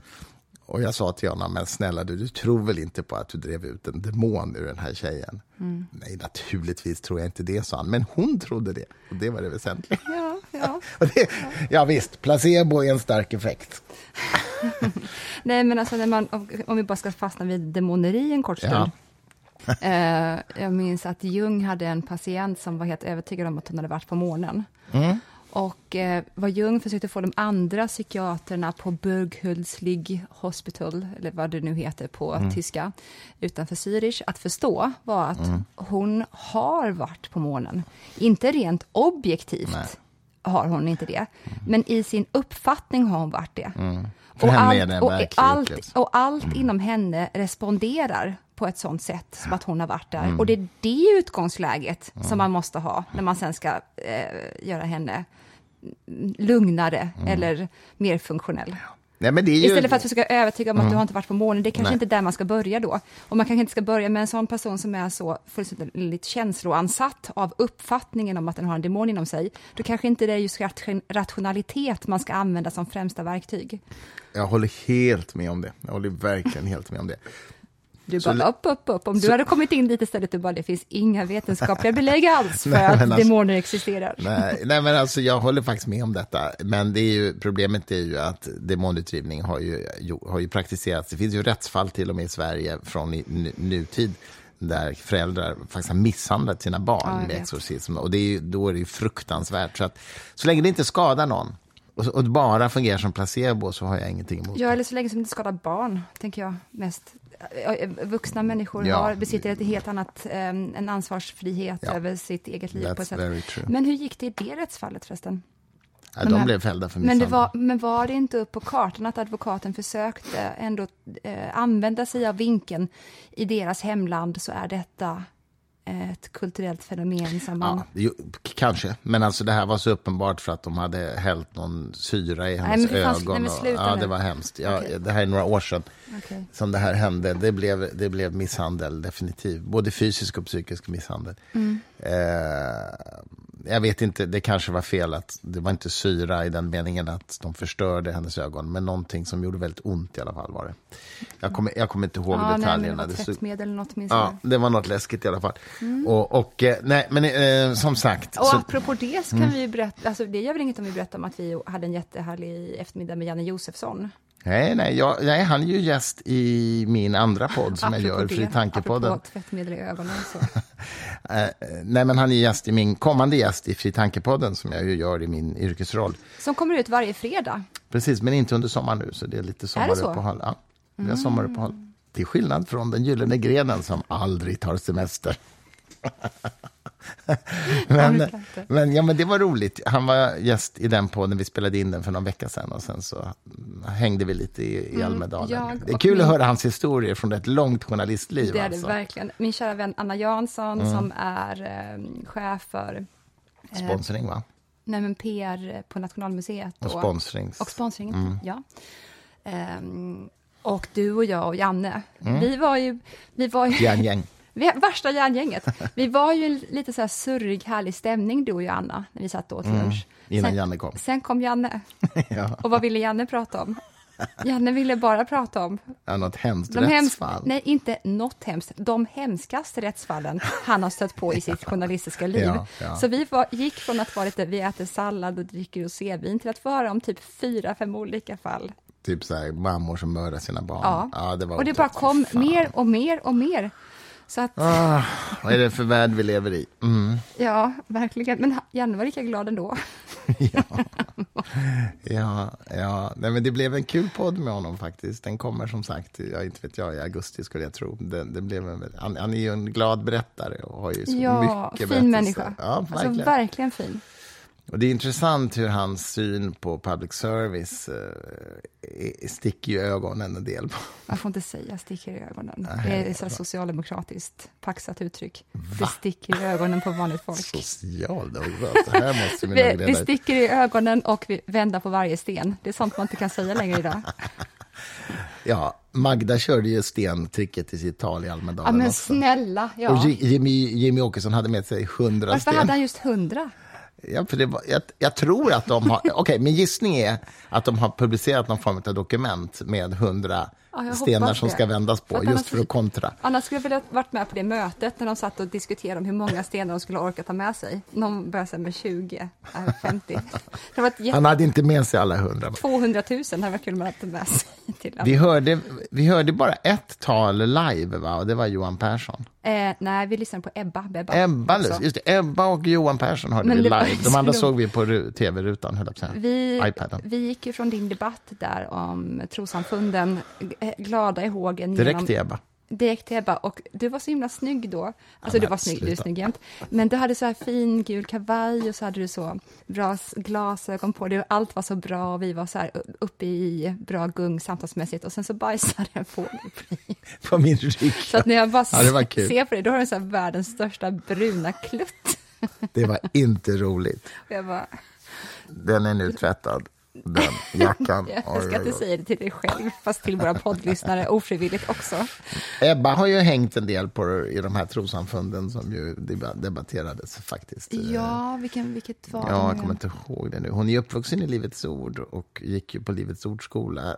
Och jag sa till honom, men snälla du, du tror väl inte på att du drev ut en demon ur den här tjejen? Mm. Nej, naturligtvis tror jag inte det, sa han. Men hon trodde det, och det var det väsentliga. Ja, ja. det, ja visst, placebo är en stark effekt. Nej, men alltså när man, om vi bara ska fastna vid demoneri en kort stund. Ja. eh, jag minns att Jung hade en patient som var helt övertygad om att hon hade varit på månen. Mm. Och eh, vad Jung försökte få de andra psykiaterna på Burghulslig Hospital, eller vad det nu heter på mm. tyska, utanför Zürich, att förstå var att mm. hon har varit på månen. Inte rent objektivt Nej. har hon inte det, mm. men i sin uppfattning har hon varit det. Mm. Och allt, och, allt, och allt mm. inom henne responderar på ett sånt sätt som att hon har varit där. Mm. Och det är det utgångsläget mm. som man måste ha när man sen ska eh, göra henne lugnare mm. eller mer funktionell. Nej, ju... Istället för att försöka övertyga om att mm. du har inte varit på månen, det är kanske Nej. inte där man ska börja då. Och man kanske inte ska börja med en sån person som är så fullständigt känsloansatt av uppfattningen om att den har en demon inom sig. Då kanske inte det är just rationalitet man ska använda som främsta verktyg. Jag håller helt med om det. Jag håller verkligen helt med om det. Du bara, så, upp, upp, upp. Om så, du hade kommit in dit istället, du bara, det finns inga vetenskapliga belägg alls för nej, att alltså, demoner existerar. Nej, nej, men alltså jag håller faktiskt med om detta. Men det är ju, problemet är ju att demonutdrivning har ju, har ju praktiserats. Det finns ju rättsfall till och med i Sverige från i, nutid där föräldrar faktiskt har misshandlat sina barn ja, med exorcism. Och det är ju, då är det ju fruktansvärt. Så, att, så länge det inte skadar någon och, bara fungerar som placebo så har jag ingenting emot Ja, eller så länge som det inte skadar barn, tänker jag mest vuxna människor ja. har, besitter ett helt annat, um, en ansvarsfrihet ja. över sitt eget liv. That's på ett sätt. Men hur gick det i det rättsfallet förresten? Ja, de, blev fällda för misshandel. Men, var, men var det inte upp på kartan att advokaten försökte ändå eh, använda sig av vinkeln i deras hemland så är detta ett kulturellt fenomen som man... Ja, ju, kanske, men alltså det här var så uppenbart för att de hade hällt någon syra i hennes nej, fanns, ögon. Nej, och, ja, det var hemskt. Ja, okay. Det här är några år sedan okay. som det här hände. Det blev, det blev misshandel, definitivt. Både fysisk och psykisk misshandel. Mm. Eh, jag vet inte, det kanske var fel att det var inte syra i den meningen att de förstörde hennes ögon, men någonting som gjorde väldigt ont i alla fall var det. Jag kommer, jag kommer inte ihåg ja, detaljerna. Nej, det tvättmedel eller något. Ja, det var något läskigt i alla fall. Mm. Och, och, eh, nej, men eh, som sagt. Och så, apropå det så kan mm. vi berätta, alltså det gör väl inget om vi berättar om att vi hade en jättehärlig eftermiddag med Janne Josefsson. Nej, nej, jag, nej, han är ju gäst i min andra podd som apropå jag gör, Fri Tankepodden. Apropå tvättmedel i ögonen. Så. Eh, nej, men han är gäst i min kommande gäst i Fri Tankepodden som jag ju gör i min yrkesroll. Som kommer ut varje fredag. Precis, men inte under sommaren nu, så det är lite sommaruppehåll. Ja, vi har sommaruppehåll. Till skillnad från den gyllene grenen som aldrig tar semester. men, men, ja, men det var roligt. Han var gäst i den podden, vi spelade in den för någon vecka sedan och sen så hängde vi lite i, i mm, Almedalen. Mm, det är kul min... att höra hans historier från ett långt journalistliv. Det är det alltså. verkligen. Min kära vän Anna Jansson mm. som är eh, chef för... Eh, Sponsring, va? Nej, men PR på Nationalmuseet. Och, och sponsring. Och sponsring, mm. ja. Um, och du och jag och Janne, mm. vi var ju... Vi var ju Järngäng. Vi, värsta järngänget. Vi var ju lite så här surrig, härlig stämning, du och jag, Anna, när vi satt åt mm, lunch. Innan sen, Janne kom. Sen kom Janne. ja. Och vad ville Janne prata om? Janne ville bara prata om... Ja, något hemskt de rättsfall. Nej, inte något hemskt. De hemskaste rättsfallen han har stött på i sitt journalistiska liv. Ja, ja. Så vi var, gick från att vara lite, vi äter sallad och dricker rosévin till att få höra om typ fyra, fem olika fall. Typ så här, mammor som mördar sina barn. Ja, ja det var och det bara kom mer och mer och mer. Så att... ah, vad är det för värld vi lever i? Mm. Ja, verkligen. Men Janne var lika glad ändå. ja, ja, ja. Nej, men det blev en kul podd med honom faktiskt. Den kommer som sagt, jag inte vet jag, i augusti skulle jag tro. Det, det blev en, han, han är ju en glad berättare och har ju så ja, mycket fin människa. Ja, verkligen. Alltså, verkligen fin. Och det är intressant hur hans syn på public service eh, sticker i ögonen en del. Man får inte säga sticker i ögonen. Nej, det är ett socialdemokratiskt paxat uttryck. Va? Det sticker i ögonen på vanligt folk. Socialdemokratiskt? här måste vi vi, vi sticker i ögonen och vi vänder på varje sten. Det är sånt man inte kan säga längre idag. Ja, Magda körde ju stentricket i sitt tal i Almedalen. Ja, men också. snälla. Ja. Och Jimmy, Jimmy Åkesson hade med sig hundra sten. Varför hade han just hundra? Ja, för det var, jag, jag tror att de har... Okej, min gissning är att de har publicerat någon form av dokument med hundra Ja, stenar som det. ska vändas på, För att just annars- för att kontra. Annars skulle jag vilja varit med på det mötet när de satt och diskuterade om hur många stenar de skulle orka ta med sig. Någon började säga med 20, äh, 50. Det var ett jätte... Han hade inte med sig alla hundra. 200 000 hade varit kul om man hade med sig till Vi hörde, vi hörde bara ett tal live, va? och det var Johan Persson. eh, Nej, vi lyssnade på Ebba. Bebba Ebba, också. just det, Ebba och Johan Persson hörde Men vi live. De andra så- såg vi på ru- tv-rutan, höll jag på att säga. Vi, vi gick ju från din debatt där om trossamfunden, eh, glada i hågen. Direkt genom- till Ebba. Direkt till Ebba. Och du var så himla snygg då. Alltså men du var snygg, du är sluta. snygg jämt. Men du hade så här fin gul kavaj och så hade du så bra glasögon på dig och allt var så bra och vi var så här uppe i bra gung samtalsmässigt och sen så bajsade en fågel på dig. På min rygg. Så att när jag bara Ja, ser på dig, då har du så här världens största bruna klutt. Det var inte roligt. Bara, Den är nu tvättad, den jackan. jag ska inte säga det till dig själv, fast till våra poddlyssnare ofrivilligt också. Ebba har ju hängt en del på i de här trossamfunden som ju deba- debatterades faktiskt. Ja, vilken, vilket var Ja, jag kommer inte ihåg det nu. Hon är uppvuxen i Livets Ord och gick ju på Livets Ords skola,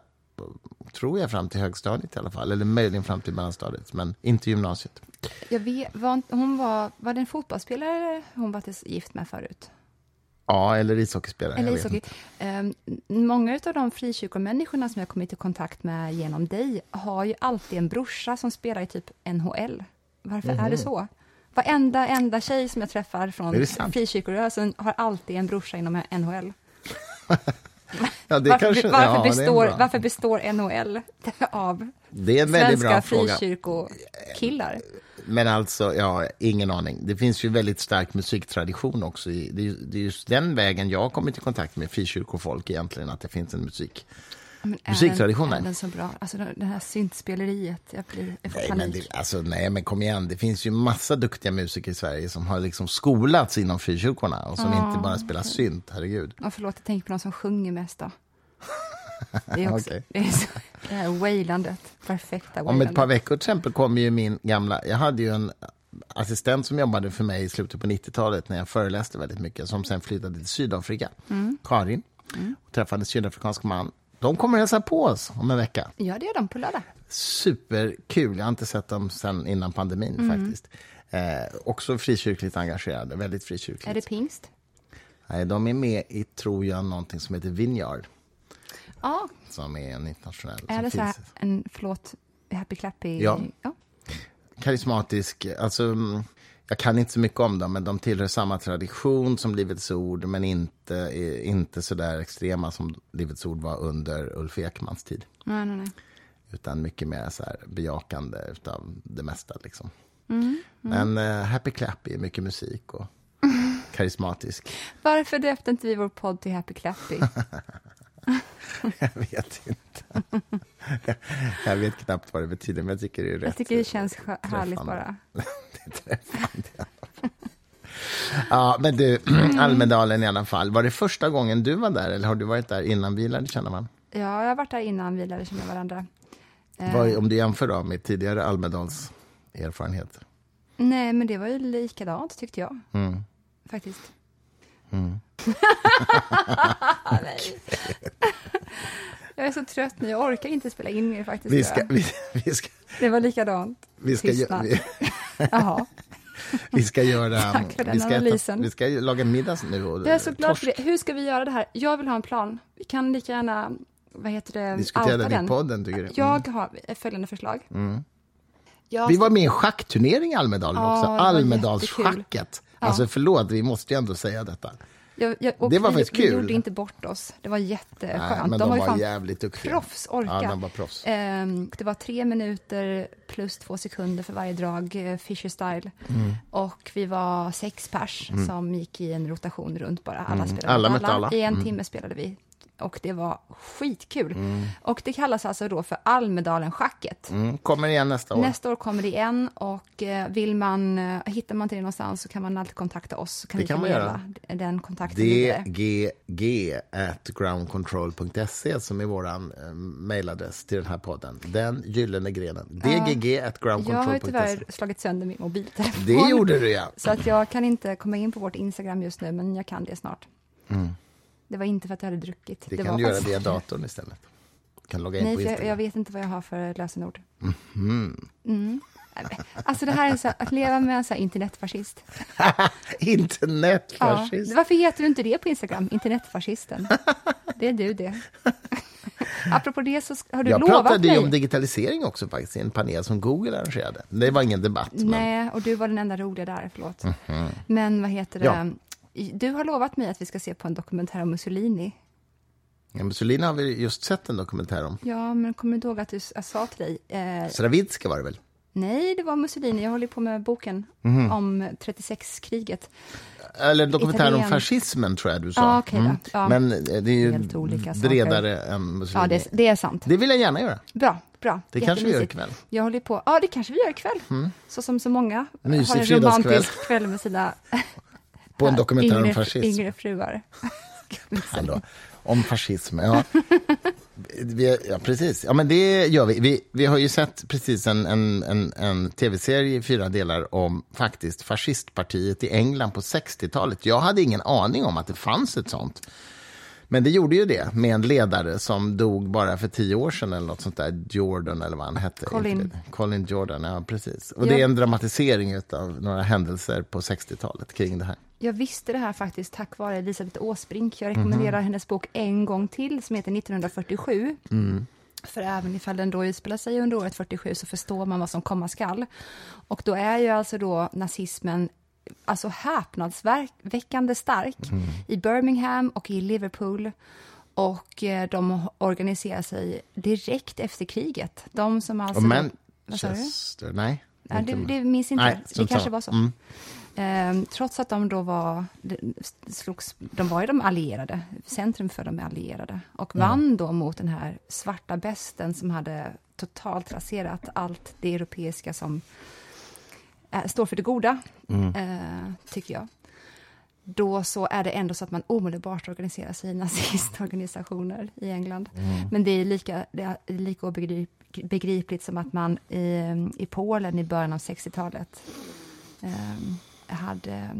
tror jag, fram till högstadiet i alla fall. Eller möjligen fram till mellanstadiet, men inte gymnasiet. Jag vet, var, hon var, var det en fotbollsspelare hon var gift med förut? Ja, eller ishockeyspelare. Eller ishockey. Ehm, många av de frikyrkomänniskorna som jag kommit i kontakt med genom dig har ju alltid en brorsa som spelar i typ NHL. Varför är det så? Varenda enda tjej som jag träffar Mhm. Från frikyrkorörelsen har alltid en brorsa inom NHL. Ja, varför, kanske, varför, ja, består, varför består NHL av Det är en väldigt svenska frikyrkokillar? Men alltså, ja, ingen aning. Det finns ju väldigt stark musiktradition också. I, det, det är just den vägen jag har kommit i kontakt med frikyrkofolk egentligen, att det finns en musik. Men är Musiktraditionen. Den, är den så bra? Alltså det här syntspeleriet, jag, blir, jag Nej men, det, alltså, nej, men kom igen, det finns ju massa duktiga musiker i Sverige som har liksom skolats inom frikyrkorna och som inte bara spelar synt, herregud. Ja, förlåt, jag tänker på någon som sjunger mest då. Det är också Okej. det, är så, det här wailandet, perfekta Om wailandet. ett par veckor till exempel kommer ju min gamla... Jag hade ju en assistent som jobbade för mig i slutet på 90-talet när jag föreläste väldigt mycket, som sen flyttade till Sydafrika. Karin. Och träffade en sydafrikansk man. De kommer hälsa på oss om en vecka. Ja, det gör de på lördag. Superkul. Jag har inte sett dem sen innan pandemin faktiskt. Eh, också frikyrkligt engagerade, väldigt frikyrkligt. Är det pingst? Nej, de är med i, tror jag, någonting som heter Vineyard, Ja, som är en internationell... är det så här, en, förlåt, happy clappy? Ja. ja. karismatisk. Alltså, mm, jag kan inte så mycket om dem, men de tillhör samma tradition som Livets Ord, men inte, är inte så där extrema som Livets Ord var under Ulf Ekmans tid. Nej, nej, nej. Utan mycket mer så här bejakande av det mesta. Liksom. Mm, Men eh, Happy Clappy är mycket musik och karismatisk. Varför döpte inte vi vår podd till Happy Clappy? jag vet inte. jag vet knappt vad det betyder, men jag tycker det är rätt. Jag tycker det känns härligt bara. Det är träffande. Ja, men du, Almedalen i alla fall. Var det första gången du var där, eller har du varit där innan vi lärde känna varandra? Ja, jag har varit där innan vi lärde känna varandra. Eh, Vad, om du jämför då med tidigare Almedals erfarenheter? Nej, men det var ju likadant tyckte jag. Mm. Faktiskt. Nej. Jag är så trött nu, jag orkar inte spela in mer faktiskt. Vi ska, vi, vi ska, Det var likadant. vi ska, Tystnad. vi, Jaha. vi ska göra... Tack för den vi, ska analysen. vi ska laga middag nu. Och, Jag är så glad torsk. för det. Hur ska vi göra det här? Jag vill ha en plan. Vi kan lika gärna, vad heter det, Diskutera det i den. podden, tycker du? Mm. Jag har följande förslag. Jag Vi var med i schackturnering i Almedalen Ja, också. Almedalsschacket. Ja. Alltså förlåt, vi måste ju ändå säga detta. Jag, jag, Det var vi, faktiskt vi kul. gjorde inte bort oss. Det var Nej, jätteskönt. men de, var var jävligt duktiga. proffs, orka. Ja, de var proffs. Ehm, det var tre minuter plus två sekunder för varje drag, eh, Fisher style. Mm. Och vi var sex pers som gick i en rotation runt bara. Alla spelade Alla mötte alla. I en Mm. timme spelade vi och det var skitkul. Och det kallas alltså då för Almedalen-schacket. Mm, kommer igen nästa år. Nästa år kommer det igen och eh, vill man, eh, hittar man till det någonstans så kan man alltid kontakta oss. Så kan Det kan man förmedla Den kontakten dgg at groundcontrol.se som är vår eh, mejladress till den här podden. Den gyllene grenen. dgg at Jag har groundcontrol.se. tyvärr slagit sönder min mobiltelefon. Det gjorde du, ja. Så att jag kan inte komma in på vårt Instagram just nu, men jag kan det snart. Det var inte för att jag hade druckit. Mm. Det kan du göra via datorn istället. Du kan logga in Nej, på för jag, Instagram. jag vet inte vad jag har för lösenord. Mhm. Mm. Alltså det här är så, att leva med en så här internetfascist. Ja. Internetfascist. Varför heter du inte det på Instagram? Internetfascisten. Det är du det. Apropå det så har du Jag lovat pratade mig. ju om digitalisering också faktiskt i en panel som Google arrangerade. Det var ingen debatt. Men... Nej, och du var den enda roliga där, förlåt. Mhm. Men vad heter det? Ja. Du har lovat mig att vi ska se på en dokumentär om Mussolini. Ja, Mussolini har vi just sett en dokumentär om. Ja, men kommer du ihåg att du, jag sa till dig? Eh, Sravitska var det väl? nej, det var Mussolini. Jag håller på med boken Mhm. om 36-kriget. Eller dokumentär om fascismen tror jag du sa. Ja, okej då. Ja. Men eh, det är ju Helt olika saker. bredare än Mussolini. Ja, det, det är sant. Det vill jag gärna göra. Bra, bra. Det kanske vi gör ikväll. Jag håller på. Ja, det kanske vi gör ikväll. Så som så många Mysig har en romantisk kväll med sina På en dokumentär yngre, om fascism. yngre fruar. Om fascism, ja. Vi, ja, precis. Ja, men det gör vi. Vi, vi har ju sett precis en, en, en, en tv-serie i fyra delar om faktiskt fascistpartiet i England på 60-talet. Jag hade ingen aning om att det fanns ett sånt. Men det gjorde ju det med en ledare som dog bara för tio år sedan eller något sånt där. Jordan eller vad han hette. Colin. Colin Jordan, ja precis. Och Ja. det är en dramatisering av några händelser på 60-talet kring det här. Jag visste det här faktiskt tack vare Elisabeth Åsbrink. Jag rekommenderar hennes bok en gång till som heter 1947. För även ifall den då utspelar sig under året 47 så förstår man vad som komma skall. Och då är ju alltså då nazismen alltså häpnadsväckande stark i Birmingham och i Liverpool. Och eh, de organiserar sig direkt efter kriget. De som alltså... Och? Manchester, nej. Ja, det, det minns inte. Nej, det kanske var så. Mm. Ehm, trots att de då var, slogs, de var ju de allierade, centrum för de allierade, och vann då mot den här svarta besten som hade totalt raserat allt det europeiska som eh, står för det goda, eh, tycker jag. Då så är det ändå så att man omedelbart organiserar sig i nazistorganisationer i England. Men det är lika, det är lika obegrip, begripligt som att man i, i Polen i början av 60-talet eh, hade eh,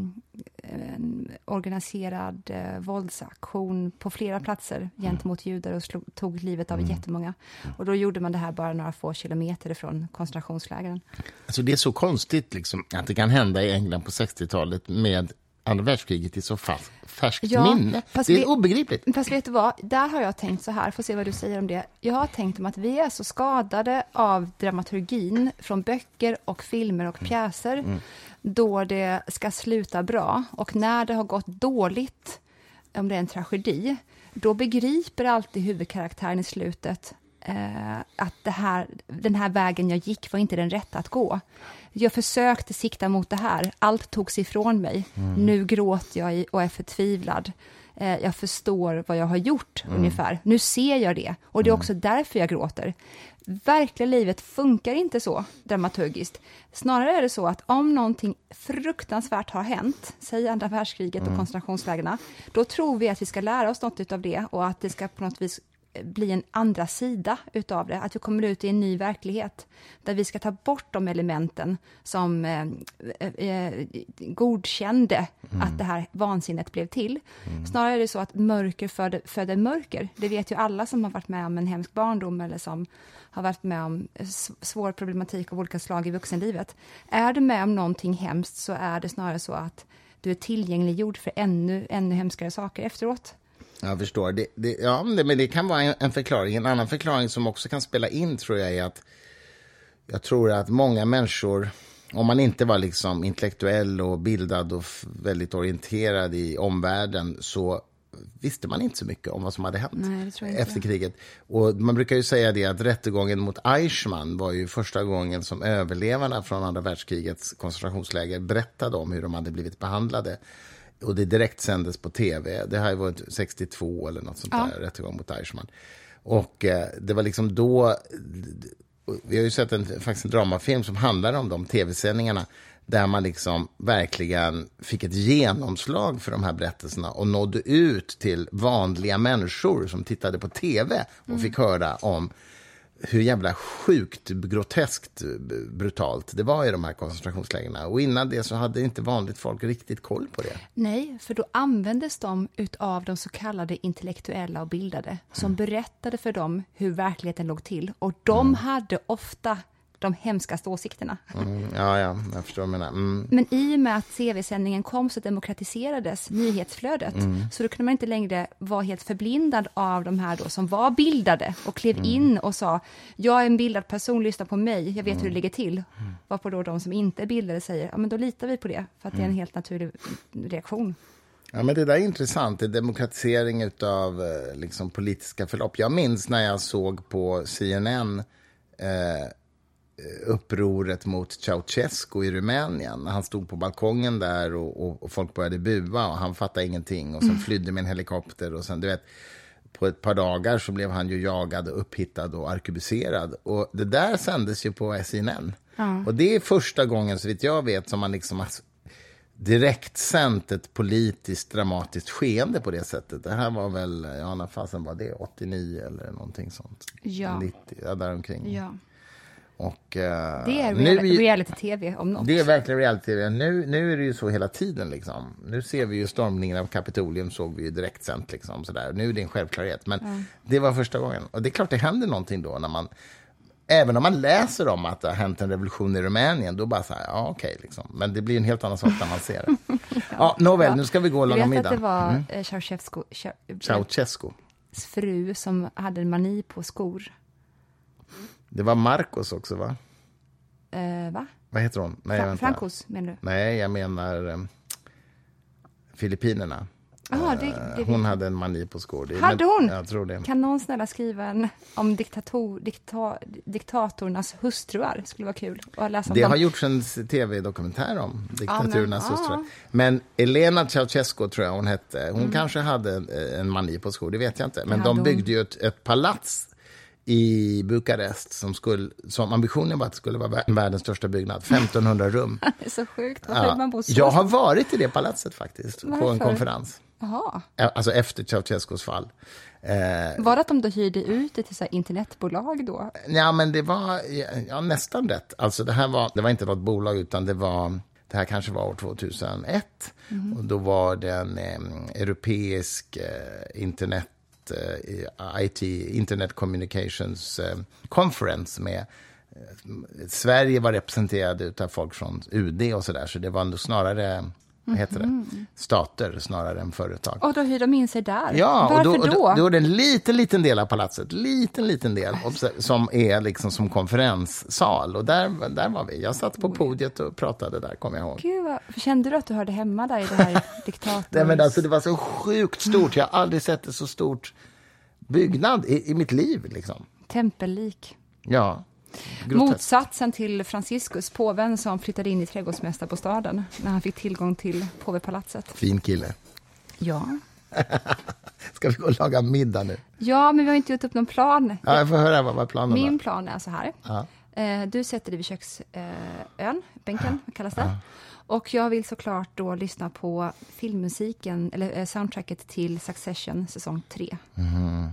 en organiserad eh, våldsaktion på flera platser gentemot judar och slog, tog livet av jättemånga. Och då gjorde man det här bara några få kilometer ifrån koncentrationslägren. Alltså det är så konstigt liksom, att det kan hända i England på 60-talet med andra världskriget i så fast, färskt Ja, minne. Det är vi- obegripligt. Fast vet du vad, där har jag tänkt så här, får se vad du säger om det. Jag har tänkt om att vi är så skadade av dramaturgin från böcker och filmer och pjäser, då det ska sluta bra. Och när det har gått dåligt, om det är en tragedi, då begriper alltid huvudkaraktären i slutet eh, att det här, den här vägen jag gick var inte den rätta att gå. Jag försökte sikta mot det här, allt togs ifrån mig. Nu gråter jag och är förtvivlad. Eh, jag förstår vad jag har gjort ungefär. Nu ser jag det och det är också därför jag gråter. Verkliga livet funkar inte så dramaturgiskt. Snarare är det så att om någonting fruktansvärt har hänt, säg andra världskriget och koncentrationslägren, då tror vi att vi ska lära oss något av det och att det ska på något vis bli en andra sida utav det, att vi kommer ut i en ny verklighet där vi ska ta bort de elementen som eh, eh, godkände att det här vansinnet blev till. Snarare är det så att mörker föder, föder mörker. Det vet ju alla som har varit med om en hemsk barndom eller som har varit med om svår problematik av olika slag i vuxenlivet. Är du med om någonting hemskt så är det snarare så att du är tillgängliggjord för ännu, ännu hemskare saker efteråt. Jag förstår. Det, det, ja, men det, kan vara en, en förklaring. En annan förklaring som också kan spela in tror jag är att jag tror att många människor, om man inte var liksom intellektuell och bildad och väldigt orienterad i omvärlden så visste man inte så mycket om vad som hade hänt Nej, efter kriget. Och man brukar ju säga det att rättegången mot Eichmann var ju första gången som överlevarna från andra världskrigets koncentrationsläger berättade om hur de hade blivit behandlade Och det direkt sändes på tv. Det här var 62 eller något sånt Ja. där, rättegång mot Eichmann. Och eh, det var liksom då, vi har ju sett en, faktiskt en dramafilm som handlar om de tv-sändningarna där man liksom verkligen fick ett genomslag för de här berättelserna och nådde ut till vanliga människor som tittade på tv och fick höra om hur jävla sjukt, groteskt, brutalt det var i de här koncentrationslägren. Och innan det så hade inte vanligt folk riktigt koll på det. Nej, för då användes de utav de så kallade intellektuella och bildade som berättade för dem hur verkligheten låg till. Och de hade ofta de hemskaste åsikterna. Mm, ja, ja, jag förstår vad menar. Mm. Men i och med att tv-sändningen kom så demokratiserades nyhetsflödet. Så då kunde man inte längre vara helt förblindad av de här då som var bildade och klev in och sa jag är en bildad person, lyssna på mig, jag vet hur det ligger till. Varpå då de som inte är bildade säger ja men då litar vi på det för att det är en helt naturlig reaktion. Ja, men det där är intressant. Det är demokratisering av eh, liksom, politiska förlopp. Jag minns när jag såg på CNN eh, upproret mot Ceausescu i Rumänien. Han stod på balkongen där och, och, och folk började bua och han fattade ingenting och sen flydde med en helikopter och sen, du vet, på ett par dagar så blev han ju jagad och upphittad och arkebuserad. Och det där sändes ju på CNN. Och det är första gången, så vitt jag vet, som man liksom har direkt sänt ett politiskt dramatiskt skeende på det sättet. Det här var väl, ja när fasen var det, 89 eller någonting sånt? Ja. 90, ja däromkring. Ja. Och, eh, Det är reality-tv om något. det är verkligen reality. Nu, nu är det ju så hela tiden. Liksom. Nu ser vi ju stormningen av Kapitolium såg vi ju direkt sänt. Liksom, sådär. Nu är det en självklarhet. Men det var första gången. Och det är klart det händer någonting då när man Även om man läser om att det har hänt en revolution i Rumänien, då bara så här, ja okej, liksom. Men det blir en helt annan sak när man ser det. ja, nåväl, nu ska vi gå och Du laga vet att det middag. var Mm. mm. Ceausescu, Ceau- Ceausescu. fru som hade en mani på skor. Det var Marcos också, va? Eh, va? Vad heter hon? Nej, Fra- vänta. Francos, menar du? Nej, jag menar eh, Filippinerna. Jaha, det, det Hon hade en mani på skor. Det- Hade hon? Jag tror det. Kan någon snälla skriva en om diktator, dikta, diktatorernas hustruar? Skulle vara kul att läsa om Det dem. har gjorts en tv-dokumentär om diktaturernas Ja, men- systrar. ja. Men Elena Ceausescu tror jag hon hette. Hon kanske hade en, en mani på skor, det vet jag inte. Men Mm. de hon. byggde ju ett, ett palats i Bukarest som, skulle, som ambitionen var att det skulle vara vär- världens största byggnad. 1500 rum. Det är så sjukt. Varför vill man bo så? Jag har varit i det palatset faktiskt, på en Varför? konferens. Jaha. Alltså efter Ceausescus fall. Eh, Var det att de då hyrde ut det till så internetbolag då? Ja, men det var ja, nästan rätt. Alltså, det här var, det var inte något bolag, utan det var... Det här kanske var år 2001. Och då var det en eh, europeisk eh, internet... IT, eh, Internet Communications eh, Conference med... Eh, Sverige var representerade av folk från UD och så där, så det var ändå snarare... Vad heter det? Stater snarare än företag. Och då hyrde de in sig där? Ja, Varför och då, då? och då, är det en liten, liten del av palatset, liten, liten del, som är liksom som konferenssal. Och där, där var vi. Jag satt på podiet och pratade där, kommer jag ihåg. Gud, vad, kände du att du hörde hemma där i det här diktators... Nej, men alltså, det var så sjukt stort. Jag har aldrig sett ett så stort byggnad i, i mitt liv. Liksom. Tempellik. Ja. Groteskt. Motsatsen till Franciscus, påven som flyttade in i trädgårdsmästarbostaden när han fick tillgång till påvepalatset. Fin kille. Ja. Ska vi gå och laga middag nu? ja, men vi har inte gjort upp någon plan. Ja, jag får höra vad, vad planen Min var. plan är så här. Ja. Eh, Du sätter dig vid köksön, bänken kallas det. Och jag vill såklart då lyssna på filmmusiken, eller eh, soundtracket till Succession säsong 3. Mhm.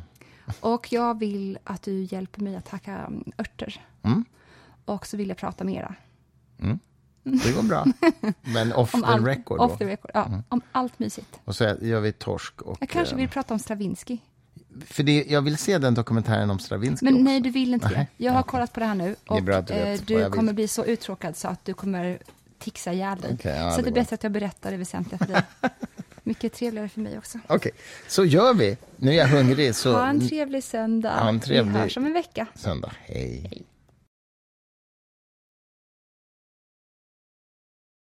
Och jag vill att du hjälper mig att hacka mm, örter. Mm. Och så vill jag prata med era. Det går bra. Men off the allt- record Off the record, ja, om allt mysigt. Och så gör vi torsk och... Jag kanske eh, vill prata om Stravinsky. För det, jag vill se den dokumentären om Stravinsky Men också. nej, du vill inte det. Jag har kollat på det här nu. Och du eh, du jag vill. kommer bli så uttråkad så att du kommer tixa ihjäl dig. Okej, ja, så det det är bättre att jag berättar det väsentliga för dig. Mycket trevligare för mig också. Okej, så gör vi. Nu är jag hungrig, så Ha en trevlig söndag. Ha en trevlig- Vi hörs om en vecka. söndag. Hej.